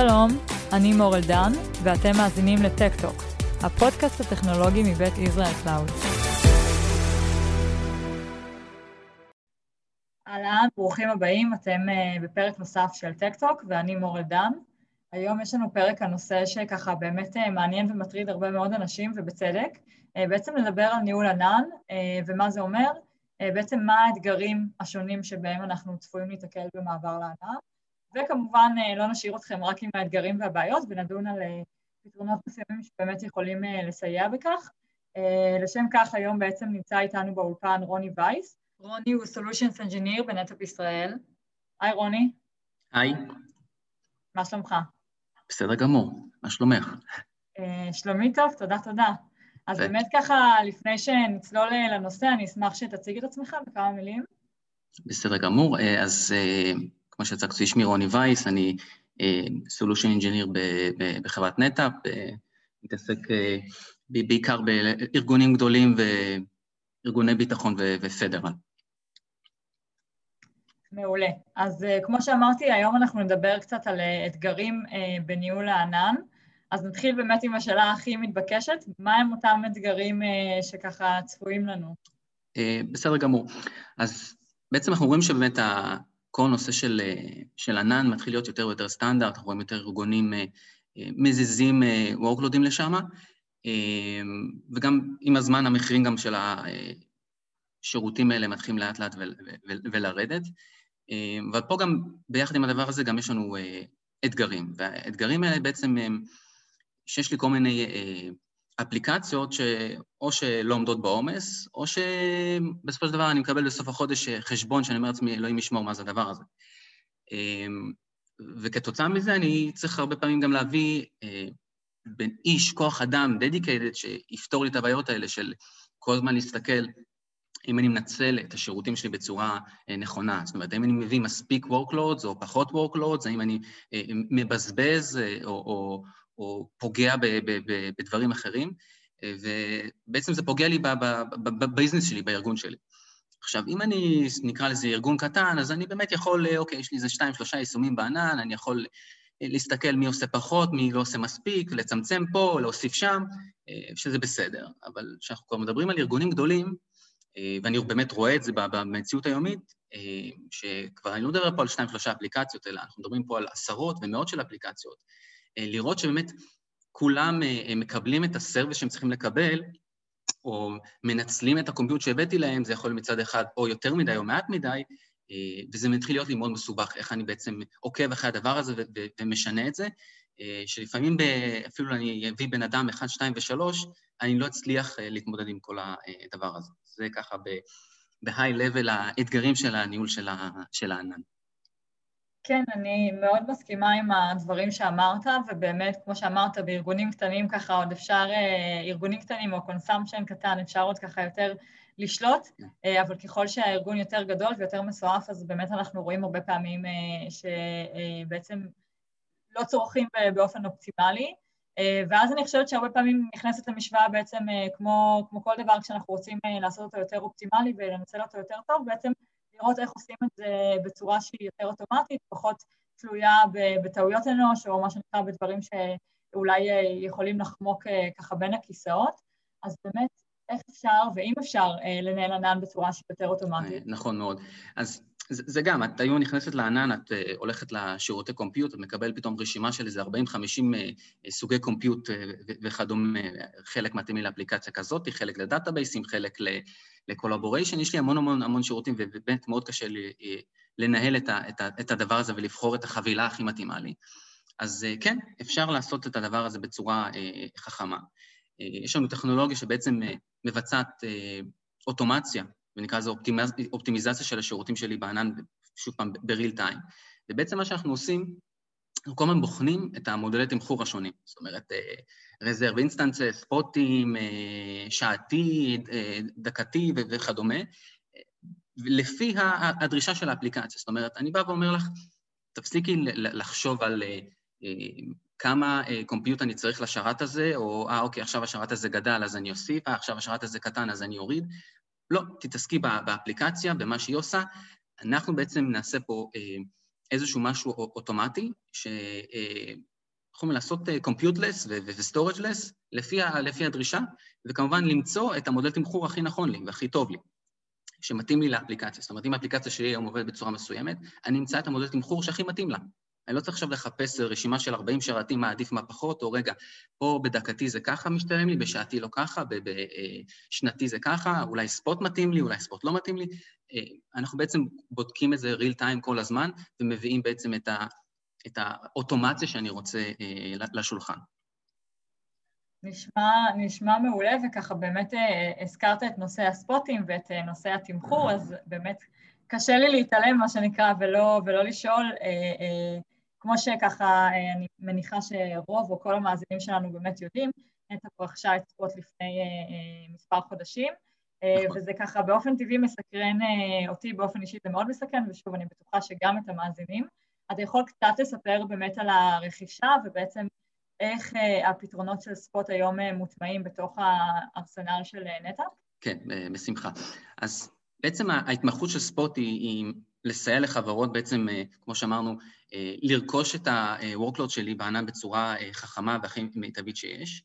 שלום, אני מורל דן, ואתם מאזינים לטק-טוק, הפודקאסט הטכנולוגי מבית ישראל קלאוד. אהלן, ברוכים הבאים, אתם uh, בפרק נוסף של טק-טוק, ואני מורל דן. היום יש לנו פרק הנושא שככה באמת uh, מעניין ומטריד הרבה מאוד אנשים, ובצדק. Uh, בעצם נדבר על ניהול ענן, ומה זה אומר, בעצם מה האתגרים השונים שבהם אנחנו צפויים להתקל במעבר לענן. וכמובן אה, לא נשאיר אתכם רק עם האתגרים והבעיות ונדון על אה, פתרונות מסוימים שבאמת יכולים אה, לסייע בכך. לשם כך היום בעצם נמצא איתנו באולפן רוני וייס. רוני הוא Solutions Engineer בנטאפ ישראל. היי רוני. היי. מה שלומך? בסדר גמור, מה שלומך? שלומי טוב, תודה תודה. אז באמת ככה, לפני שנצלול לנושא, אני אשמח שתציג את עצמך בכמה מילים. בסדר גמור, אז כמו שהצגתי, שמי רוני וייס, אני uh, Solution Engineer בחברת נטאפ, מתעסק uh, בעיקר בארגונים גדולים וארגוני ביטחון ופדרל. מעולה. אז uh, כמו שאמרתי, היום אנחנו נדבר קצת על אתגרים בניהול הענן. אז נתחיל באמת עם השאלה הכי מתבקשת, מה הם אותם אתגרים שככה צפויים לנו? בסדר גמור. אז בעצם אנחנו רואים שבאמת כל הנושא של, אה, של ענן מתחיל להיות יותר ויותר סטנדרט, אנחנו רואים יותר ארגונים אה, אה, מזיזים workloadים לשם, וגם עם הזמן המחירים גם של השירותים האלה מתחילים לאט לאט ולרדת. אבל פה גם, ביחד עם הדבר הזה, גם יש לנו אתגרים, והאתגרים האלה בעצם, שיש לי כל מיני אפליקציות שאו שלא עומדות בעומס, או שבסופו של דבר אני מקבל בסוף החודש חשבון שאני אומר לעצמי, אלוהים ישמור מה זה הדבר הזה. אמ, וכתוצאה מזה אני צריך הרבה פעמים גם להביא אה, בין איש, כוח אדם, dedicated, שיפתור לי את הבעיות האלה של כל הזמן להסתכל אם אני מנצל את השירותים שלי בצורה אה, נכונה. זאת אומרת, האם אני מביא מספיק workloads או פחות workloads, האם אני אה, מבזבז או, או, או פוגע ב, ב, ב, בדברים אחרים, אה, ובעצם זה פוגע לי בביזנס שלי, בארגון שלי. עכשיו, אם אני, נקרא לזה ארגון קטן, אז אני באמת יכול, אה, אוקיי, יש לי איזה שתיים, שלושה יישומים בענן, אני יכול אה, להסתכל מי עושה פחות, מי לא עושה מספיק, לצמצם פה, להוסיף שם, שזה בסדר. אבל כשאנחנו כבר מדברים על ארגונים גדולים, ואני באמת רואה את זה במציאות היומית, שכבר אני לא מדבר פה על שתיים, שלושה אפליקציות, אלא אנחנו מדברים פה על עשרות ומאות של אפליקציות, לראות שבאמת כולם אה, מקבלים את הסרוויס שהם צריכים לקבל, או מנצלים את הקומפיוט שהבאתי להם, זה יכול מצד אחד או יותר מדי או מעט מדי, אה, וזה מתחיל להיות לי מאוד מסובך, איך אני בעצם עוקב אחרי הדבר הזה ומשנה את זה, שלפעמים אפילו אני אביא בן אדם אחד, שתיים ושלוש, אני לא אצליח להתמודד עם כל הדבר הזה. זה ככה ב-high-level האתגרים של הניהול של הענן. כן, אני מאוד מסכימה עם הדברים שאמרת, ובאמת, כמו שאמרת, בארגונים קטנים ככה עוד אפשר, אה, ארגונים קטנים או consumption קטן, אפשר עוד ככה יותר לשלוט, כן. אה, אבל ככל שהארגון יותר גדול ויותר מסועף, אז באמת אנחנו רואים הרבה פעמים אה, שבעצם לא צורכים באופן אופטימלי, ואז אני חושבת שהרבה פעמים נכנסת למשוואה בעצם כמו, כמו כל דבר כשאנחנו רוצים לעשות אותו יותר אופטימלי ולנצל אותו יותר טוב, בעצם לראות איך עושים את זה בצורה שהיא יותר אוטומטית, פחות תלויה בטעויות אנוש, או מה שנקרא בדברים שאולי אה, יכולים לחמוק אה, ככה בין הכיסאות. אז באמת, איך אפשר, ואם אפשר, אה, לנהל ענן בצורה שהיא יותר אוטומטית? נכון מאוד. אז זה, זה גם, את היום נכנסת לענן, את uh, הולכת לשירותי קומפיוט, את מקבל פתאום רשימה של איזה 40-50 uh, סוגי קומפיוט uh, וכדומה, חלק מתאימים לאפליקציה כזאת, חלק לדאטאבייסים, חלק לקולבוריישן, יש לי המון המון המון שירותים, ובאמת מאוד קשה לי לנהל את, ה, את, ה, את הדבר הזה ולבחור את החבילה הכי מתאימה לי. אז uh, כן, אפשר לעשות את הדבר הזה בצורה uh, חכמה. יש לנו טכנולוגיה שבעצם מבצעת אוטומציה ונקרא לזה אופטימיז... אופטימיזציה של השירותים שלי בענן, שוב פעם, בריל טיים. ובעצם מה שאנחנו עושים, אנחנו כל הזמן בוחנים את המודלי תמחור השונים. זאת אומרת, reserved instance, spot ים, שעתי, אה, דקתי וכדומה, לפי הדרישה של האפליקציה. זאת אומרת, אני בא ואומר לך, תפסיקי לחשוב על אה, כמה compute אני צריך לשרת הזה, או אה, אוקיי, עכשיו השרת הזה גדל, אז אני אוסיף, אה, עכשיו השרת הזה קטן, אז אני אוריד. לא, תתעסקי באפליקציה, במה שהיא עושה. אנחנו בעצם נעשה פה אה, איזשהו משהו אוטומטי, שיכולים לעשות Compute-less ו-Storage-less לפי, לפי הדרישה, וכמובן למצוא את המודל תמחור הכי נכון לי והכי טוב לי, שמתאים לי לאפליקציה. זאת אומרת, אם האפליקציה שלי היום עובדת בצורה מסוימת, אני אמצא את המודל תמחור שהכי מתאים לה. אני לא צריך עכשיו לחפש רשימה של 40 שרתים, מה עדיף, מה פחות, או רגע, פה בדקתי זה ככה משתלם לי, בשעתי לא ככה, בשנתי זה ככה, אולי ספוט מתאים לי, אולי ספוט לא מתאים לי. אנחנו בעצם בודקים את זה real time כל הזמן, ומביאים בעצם את, ה, את האוטומציה שאני רוצה אה, לשולחן. נשמע, נשמע מעולה, וככה באמת אה, הזכרת את נושא הספוטים ואת אה, נושא התמחור, אז באמת קשה לי להתעלם, מה שנקרא, ולא, ולא לשאול. כמו שככה אני מניחה שרוב או כל המאזינים שלנו באמת יודעים, נטע פה רכשה את ספוט לפני מספר חודשים, נכון. וזה ככה באופן טבעי מסקרן אותי באופן אישי, זה מאוד מסקרן, ושוב, אני בטוחה שגם את המאזינים. אתה יכול קצת לספר באמת על הרכישה ובעצם איך הפתרונות של ספוט היום מוטמעים בתוך הארסנל של נטע? כן, בשמחה. אז בעצם ההתמחות של ספוט היא, היא לסייע לחברות בעצם, כמו שאמרנו, לרכוש את ה-workload שלי בענן בצורה חכמה והכי מיטבית שיש.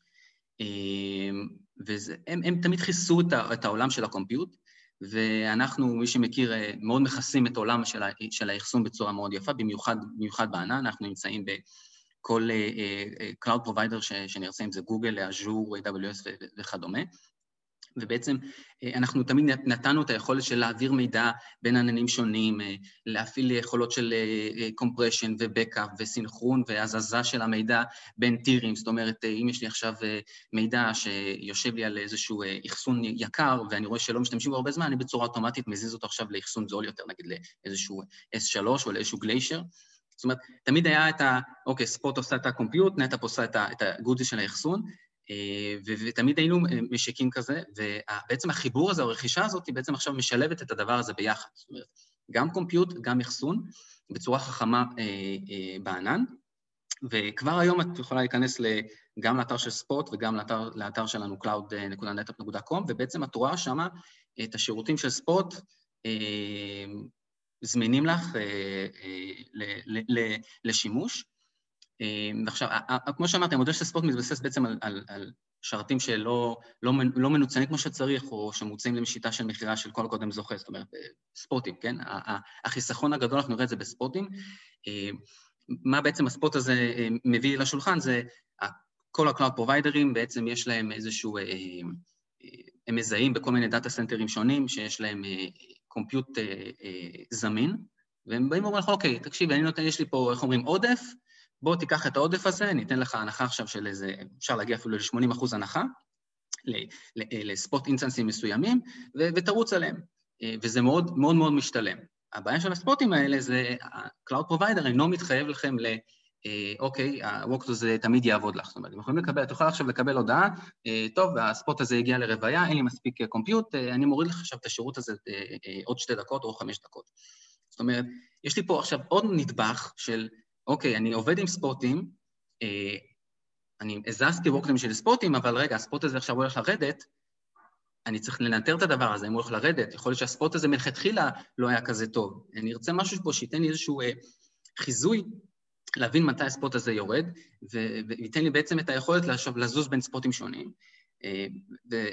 והם הם תמיד כיסו את העולם של הקומפיוט, ואנחנו, מי שמכיר, מאוד מכסים את העולם של האחסון בצורה מאוד יפה, במיוחד, במיוחד בענן, אנחנו נמצאים בכל Cloud Provider שנרצה, אם זה גוגל, אג'ור, AWS וכדומה. ובעצם אה, אנחנו תמיד נתנו את היכולת של להעביר מידע בין עננים שונים, אה, להפעיל יכולות של compression אה, ו-Backup וסינכרון והזזה של המידע בין טירים, זאת אומרת, אם יש לי עכשיו מידע שיושב לי על איזשהו אחסון יקר ואני רואה שלא משתמשים בו הרבה זמן, אני בצורה אוטומטית מזיז אותו עכשיו לאחסון זול יותר, נגיד לאיזשהו S3 או לאיזשהו גליישר. זאת אומרת, תמיד היה את ה... אוקיי, ספוט עושה את הקומפיוט, נטאפ עושה את הגודל של האחסון, ותמיד היינו אה, משיקים כזה, ובעצם החיבור הזה, או הרכישה הזאת, היא בעצם עכשיו משלבת את הדבר הזה ביחד. זאת אומרת, גם קומפיוט, גם אחסון, בצורה חכמה אה, בענן, וכבר היום את יכולה להיכנס גם לאתר של ספוט וגם לאתר, לאתר שלנו cloud.netapp.com, ובעצם את רואה שם את השירותים של ספוט זמינים לך לשימוש. אמ, ועכשיו, כמו שאמרתי, המודל של ספורט מתבסס בעצם על, על, על שרתים שלא לא, לא מנוצלים כמו שצריך, או שמוצאים לשיטה של מכירה של כל הקודם זוכה, זאת אומרת, ספורטים, כן? החיסכון הגדול, אנחנו נראה את זה בספורטים. אמ, מה בעצם הספורט הזה אה, מביא לשולחן זה כל ה-Cloud בעצם יש להם איזשהו, אה, אה, הם מזהים בכל מיני דאטה סנטרים שונים שיש להם קומפיוט זמין, והם באים ואומרים לך, אוקיי, תקשיב, אני נותן, יש לי פה, איך אומרים, עודף, בוא תיקח את העודף הזה, ניתן לך הנחה עכשיו של איזה, אפשר להגיע אפילו ל-80 אחוז הנחה, ל-spot instance ים מסוימים, ותרוץ עליהם. אה, וזה מאוד מאוד מאוד משתלם. הבעיה של ה-spot ים האלה זה, ה-Cloud Provider אינו מתחייב לכם ל... אה, אוקיי, ה-Workflow הזה תמיד יעבוד לך. זאת אומרת, אתם יכולים לקבל, את יכולה עכשיו לקבל הודעה, אה, טוב, ה-spot הזה הגיע לרוויה, אין לי מספיק compute, אני מוריד לך עכשיו את השירות הזה עוד שתי דקות או חמש דקות. זאת אומרת, יש לי פה עכשיו עוד נדבך של אוקיי, אני עובד עם spot ים, אה, אני הזזתי workload ים של spot ים, אבל רגע, ה-spot הזה עכשיו הולך לרדת, אני צריך לנטר את הדבר הזה, אם הוא הולך לרדת, יכול להיות שה-spot הזה מלכתחילה לא היה כזה טוב. אני ארצה משהו פה שייתן לי איזשהו אה, חיזוי להבין מתי ה-spot הזה יורד, וייתן לי בעצם את היכולת עכשיו לזוז בין spot ים שונים, אה,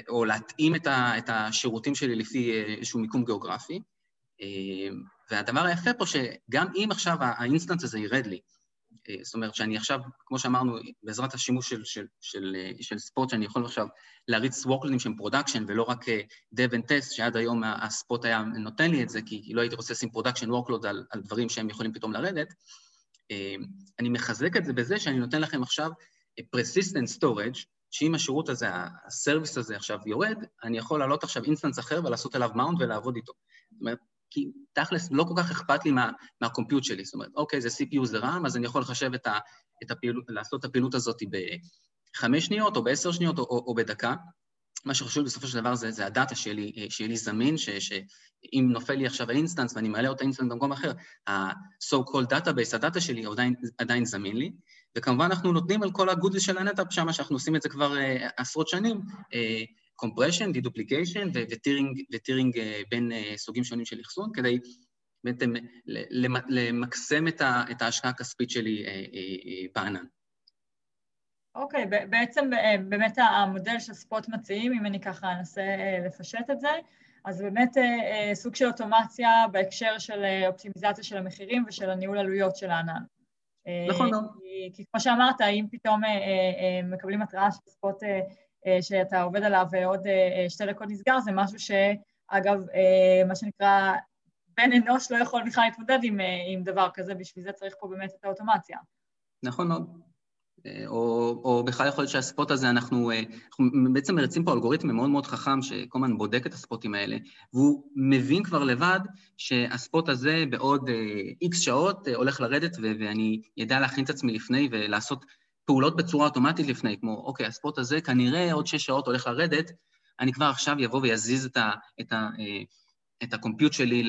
או להתאים את, ה, את השירותים שלי לפי אה, איזשהו מיקום גיאוגרפי. אה, והדבר היפה פה, שגם אם עכשיו ה-instance הזה ירד לי, אה, זאת אומרת שאני עכשיו, כמו שאמרנו, בעזרת השימוש של, של, של, אה, של spot, שאני יכול עכשיו להריץ workload ים שהם production ולא רק dev and test, שעד היום ה-spot היה נותן לי את זה, כי לא הייתי רוצה לשים production workload על, על דברים שהם יכולים פתאום לרדת, אני מחזק את זה בזה שאני נותן לכם עכשיו persistent storage, שאם השירות הזה, ה-service הזה עכשיו יורד, אני יכול לעלות עכשיו instance אחר ולעשות אליו mount ולעבוד איתו. זאת אומרת, כי תכלס לא כל כך אכפת לי מה, מה-compute שלי, זאת אומרת, אוקיי, זה CPU, זה RAM, אז אני יכול לחשב את, ה, את הפעילות, לעשות את הפעילות הזאת בחמש שניות או בעשר שניות או, או, או בדקה. מה שחשוב בסופו של דבר זה, זה ה-data שלי, שיהיה לי זמין, ש, שאם נופל לי עכשיו ה-instance ואני מעלה אותה instance במקום אחר, ה-so called database, ה-data שלי עדיין, עדיין זמין לי, וכמובן אנחנו נותנים על כל הגודל של ה-NetApp שם, שאנחנו עושים את זה כבר uh, עשרות שנים, uh, compression, deduplication וטירינג, אה, בין אה, סוגים שונים של אחסון, כדי בעצם למקסם את ההשקעה הכספית שלי בענן. אוקיי, okay, בעצם באמת המודל שספוט מציעים, אם אני ככה אנסה לפשט את זה, אז באמת סוג של אוטומציה בהקשר של אופטימיזציה של המחירים ושל הניהול עלויות של הענן. נכון מאוד. כי, כי כמו שאמרת, אם פתאום מקבלים התראה של ספוט שאתה עובד עליו ועוד שתי דקות נסגר, זה משהו שאגב, מה שנקרא, בן אנוש לא יכול בכלל להתמודד עם, עם דבר כזה, בשביל זה צריך פה באמת את האוטומציה. נכון מאוד. או, או בכלל יכול להיות שהספוט הזה, אנחנו, אנחנו בעצם מרצים פה אלגוריתם מאוד מאוד חכם שכל הזמן בודק את הספוטים האלה, והוא מבין כבר לבד שהספוט הזה בעוד איקס שעות הולך לרדת, ו- ואני ידע להכין את עצמי לפני ולעשות פעולות בצורה אוטומטית לפני, כמו, אוקיי, הספוט הזה כנראה עוד שש שעות הולך לרדת, אני כבר עכשיו אבוא ויזיז את, ה, את, ה, את הקומפיוט שלי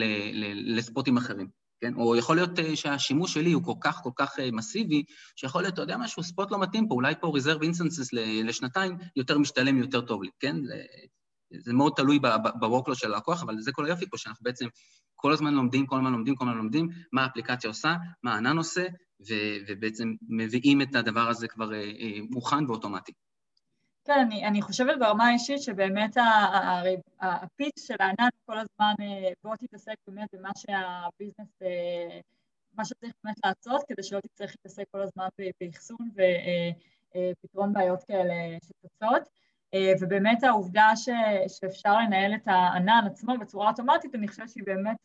לספוטים אחרים. כן? או יכול להיות אה, שהשימוש שלי הוא כל כך כל כך אה, מסיבי, שיכול להיות, אתה יודע משהו, ספוט לא מתאים פה, אולי פה reserve instances לשנתיים יותר משתלם, יותר טוב לי, כן? זה מאוד תלוי ב-workload של הלקוח, אבל זה כל היופי פה, שאנחנו בעצם כל הזמן לומדים, כל הזמן לומדים, כל הזמן לומדים מה האפליקציה עושה, מה הענן עושה, ו- ובעצם מביאים את הדבר הזה כבר אה, מוכן ואוטומטי. כן, אני, אני חושבת ברמה האישית שבאמת הפיץ של הענן כל הזמן, אה, בוא תתעסק באמת במה שהביזנס, אה, מה שצריך באמת לעשות, כדי שלא תצטרך להתעסק כל הזמן באחסון ופתרון אה, בעיות כאלה שצצות. ובאמת העובדה ש, שאפשר לנהל את הענן עצמו בצורה אוטומטית, אני חושבת שהיא באמת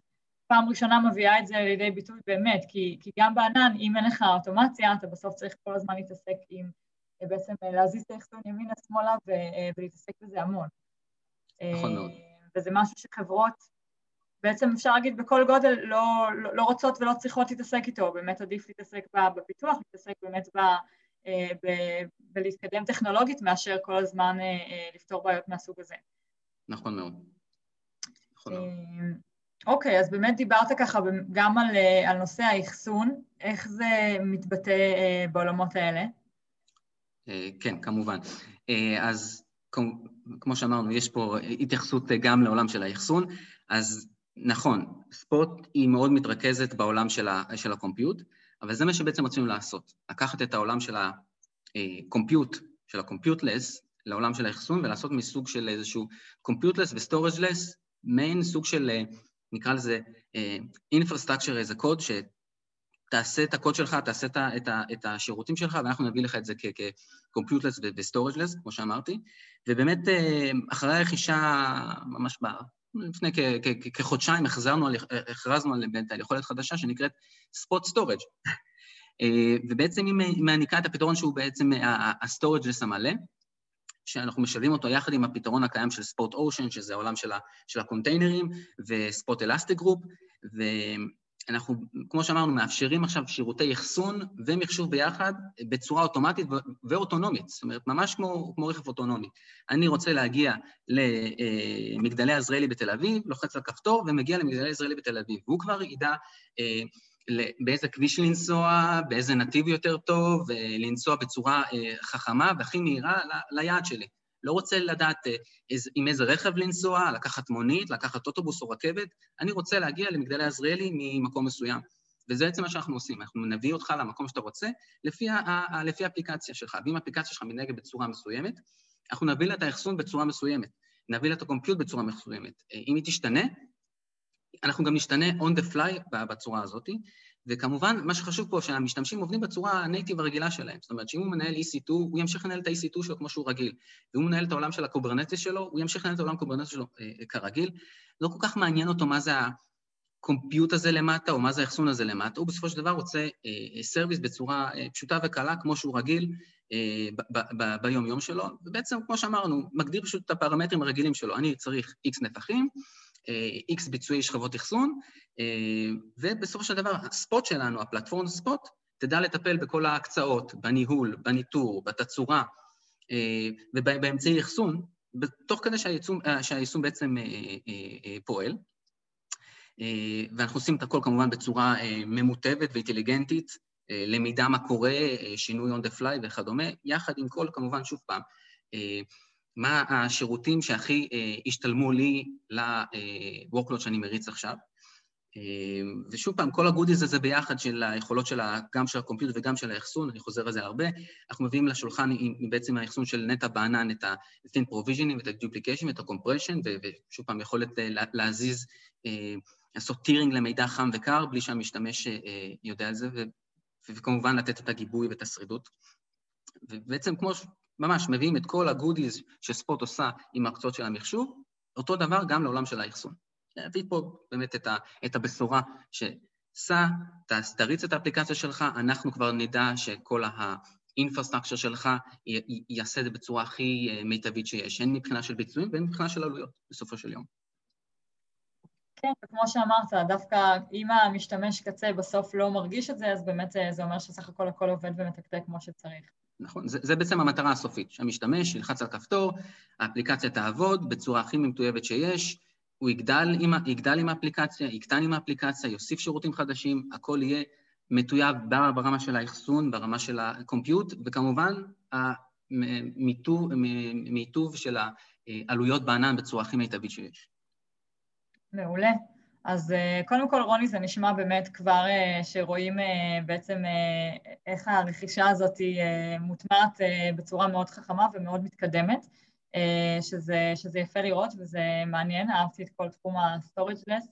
פעם ראשונה מביאה את זה לידי ביטוי באמת, כי, כי גם בענן, אם אין לך אוטומציה, אתה בסוף צריך כל הזמן להתעסק עם בעצם אה, להזיז את האחסון ימינה-שמאלה אה, ולהתעסק בזה המון. נכון מאוד. אה, וזה משהו שחברות, בעצם אפשר להגיד בכל גודל, לא, לא, לא רוצות ולא צריכות להתעסק איתו, באמת עדיף להתעסק בפיתוח, להתעסק באמת ב, ב, בלהתקדם טכנולוגית, מאשר כל הזמן לפתור בעיות מהסוג הזה. נכון מאוד. נכון מאוד. אוקיי, אז באמת דיברת ככה גם על, על נושא האחסון, איך זה מתבטא בעולמות האלה? אה, כן, כמובן. אה, אז כמו שאמרנו, יש פה התייחסות גם לעולם של האחסון, אז נכון, ספוט היא מאוד מתרכזת בעולם של, ה, של הקומפיוט, אבל זה מה שבעצם רצינו לעשות, לקחת את העולם של הקומפיוט, של ה-computeless, לעולם של האחסון, ולעשות מסוג של איזשהו computeless ו-storageless, מעין סוג של, אה, נקרא לזה, infrastructure as a code, תעשה את הקוד שלך, תעשה את, ה, את, את השירותים שלך, ואנחנו נביא לך את זה כ-computeless ו-storageless, כמו שאמרתי. ובאמת, אה, אחרי הרכישה, ממש ב... לפני כחודשיים הכרזנו על, הכרזנו על, על יכולת חדשה שנקראת Spot Storage. אה, ובעצם היא מעניקה את הפתרון שהוא בעצם ה-storageless המלא, שאנחנו משלבים אותו יחד עם הפתרון הקיים של Spot Ocean, שזה העולם של, ה, של ה-container ים, ו-Spot Elastigroup, אנחנו, כמו שאמרנו, מאפשרים עכשיו שירותי אחסון ומחשוב ביחד בצורה אוטומטית ואוטונומית, זאת אומרת, ממש כמו, כמו רכב אוטונומי. אני רוצה להגיע למגדלי עזריאלי בתל אביב, לוחץ על כפתור ומגיע למגדלי עזריאלי בתל אביב, והוא כבר ידע אה, באיזה כביש לנסוע, באיזה נתיב יותר טוב, לנסוע בצורה אה, חכמה והכי מהירה ליעד שלי. לא רוצה לדעת אה, עם איזה רכב לנסוע, לקחת מונית, לקחת אוטובוס או רכבת, אני רוצה להגיע למגדלי עזריאלי ממקום מסוים. וזה בעצם מה שאנחנו עושים, אנחנו נביא אותך למקום שאתה רוצה לפי, ה- לפי האפליקציה שלך. ואם האפליקציה שלך מתנהגת בצורה מסוימת, אנחנו נביא לה את האחסון בצורה מסוימת, נביא לה את הקומפיוט בצורה מסוימת. אה, אם היא תשתנה, אנחנו גם נשתנה on the fly בצורה הזאת, וכמובן, מה שחשוב פה, שהמשתמשים עובדים בצורה ה-native הרגילה שלהם. זאת אומרת, שאם הוא מנהל EC2, הוא ימשיך לנהל את ה-EC2 שלו כמו שהוא רגיל. ואם הוא מנהל את העולם של ה-Kubernetes שלו, הוא ימשיך לנהל את העולם ה-Kubernetes שלו אה, כרגיל. לא כל כך מעניין אותו מה זה ה-compute הזה למטה, או מה זה האחסון הזה למטה. הוא בסופו של דבר רוצה service אה, בצורה אה, פשוטה וקלה, כמו שהוא רגיל אה, ביום-יום שלו. ובעצם, כמו שאמרנו, מגדיר פשוט את הפרמטרים הרגילים שלו. אני צריך X נתחים, X ביצועי שכבות אחסון, אה, ובסופו של דבר הספוט שלנו, הפלטפורמת ספוט, תדע לטפל בכל ההקצאות, בניהול, בניטור, בתצורה אה, ובאמצעי אחסון, תוך כדי שהיישום, אה, שהיישום בעצם פועל. ואנחנו עושים את הכל כמובן בצורה ממוטבת ואינטליגנטית, למידה מה קורה, שינוי on the fly וכדומה, יחד עם כל, כמובן, שוב פעם, מה השירותים שהכי השתלמו לי ל-workload שאני מריץ עכשיו. ושוב פעם, כל הגודיז הזה ביחד של היכולות של ה, גם של הקומפיוטר וגם של האחסון, אני חוזר על זה הרבה, אנחנו מביאים לשולחן עם בעצם האחסון של נטע בענן את ה-thin provisioning ואת ה-duplication ואת ה-compression, ושוב פעם, יכולת להזיז, לעשות טירינג למידע חם וקר בלי שהמשתמש יודע על זה, וכמובן לתת את הגיבוי ואת השרידות. ובעצם כמו, ממש מביאים את כל הגודיז שספוט עושה עם ההקצות של המחשוב, אותו דבר גם לעולם של האחסון. להביא פה באמת את, ה, את הבשורה שסע, תריץ את האפליקציה שלך, אנחנו כבר נדע שכל האינפרסטרקצ'ר שלך יעשה את זה בצורה הכי אה, מיטבית שיש, הן מבחינה של ביצועים והן מבחינה של עלויות, בסופו של יום. כן, וכמו שאמרת, דווקא אם המשתמש קצה בסוף לא מרגיש את זה, אז באמת זה, זה אומר שסך הכל הכל עובד ומתקתק כמו שצריך. נכון, זה, זה בעצם המטרה הסופית, שהמשתמש ילחץ על כפתור, האפליקציה תעבוד בצורה הכי מטויבת שיש, הוא יגדל עם, יגדל עם האפליקציה, יקטן עם האפליקציה, יוסיף שירותים חדשים, הכל יהיה מטויב ברמה של האחסון, ברמה של הקומפיוט, וכמובן מיטוב של העלויות בענן בצורה הכי מיטבית שיש. מעולה. אז אה, קודם כל, רוני, זה נשמע באמת כבר אה, שרואים אה, בעצם איך הרכישה הזאת מוטמעת בצורה מאוד חכמה ומאוד מתקדמת. שזה, שזה יפה לראות וזה מעניין, אהבתי את כל תחום ה-Storageless,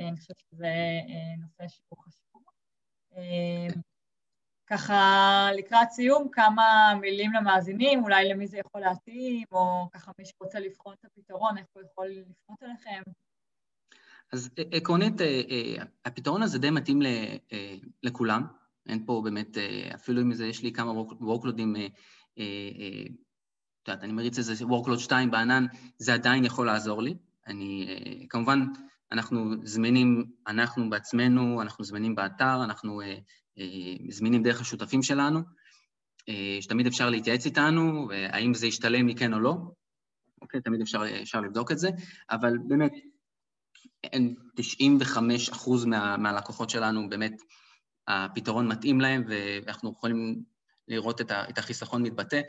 אני חושבת שזה נושא שהוא חשוב. ככה לקראת סיום, כמה מילים למאזינים, אולי למי זה יכול להתאים, או ככה מי שרוצה לבחון את הפתרון, איך הוא יכול לפנות אליכם. אז עקרונית, הפתרון הזה די מתאים לכולם, אין פה באמת, אפילו אם זה, יש לי כמה וורקלודים את יודעת, אני מריץ איזה workload 2 בענן, זה עדיין יכול לעזור לי. אני, אה, כמובן, אנחנו זמינים, אנחנו בעצמנו, אנחנו זמינים באתר, אנחנו אה, אה, זמינים דרך השותפים שלנו, שתמיד אפשר להתייעץ איתנו, האם זה ישתלם לי כן או לא, אוקיי? תמיד אפשר, אפשר לבדוק את זה, אבל באמת, 95 אחוז מה, מהלקוחות שלנו, באמת, הפתרון מתאים להם, ואנחנו יכולים לראות את החיסכון מתבטא.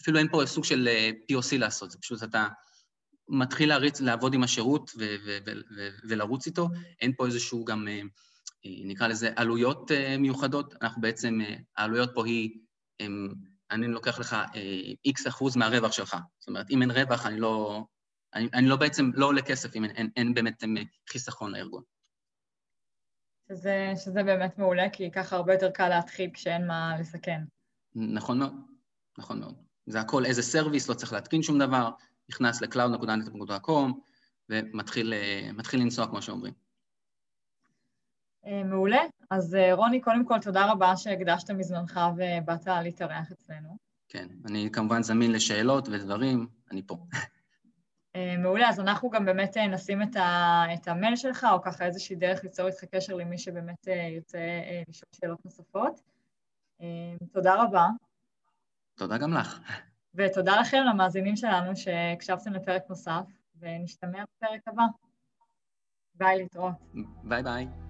אפילו אין פה סוג של אה, POC לעשות, זה פשוט אתה מתחיל להריץ, לעבוד עם השירות ו- ו- ו- ולרוץ איתו, אין פה איזשהו גם, אה, אה, נקרא לזה, עלויות מיוחדות, אנחנו בעצם, העלויות פה היא, אני לוקח לך איקס אחוז מהרווח שלך, זאת אומרת, אם אין רווח, אני לא, אני, אני לא בעצם, לא עולה כסף אם אין, אין, אין באמת חיסכון לארגון. שזה, שזה באמת מעולה, כי ככה הרבה יותר קל להתחיל כשאין מה לסכן. נכון מאוד, נכון מאוד. זה הכל איזה סרוויס, לא צריך להתקין שום דבר, נכנס ל-cloud.net.com ומתחיל אה, לנסוע, כמו שאומרים. אה, מעולה. אז אה, רוני, קודם כל, תודה רבה שהקדשת מזמנך ובאת להתארח אצלנו. כן, אני כמובן זמין לשאלות ודברים, אני פה. מעולה, אז אנחנו גם באמת נשים את, ה, את המייל שלך, או ככה איזושהי דרך ליצור איתך קשר למי שבאמת ירצה לשאול שאלות נוספות. תודה רבה. תודה גם לך. ותודה לכם, למאזינים שלנו, שהקשבתם לפרק נוסף, ונשתמע בפרק הבא. ביי, להתראות. ביי ביי.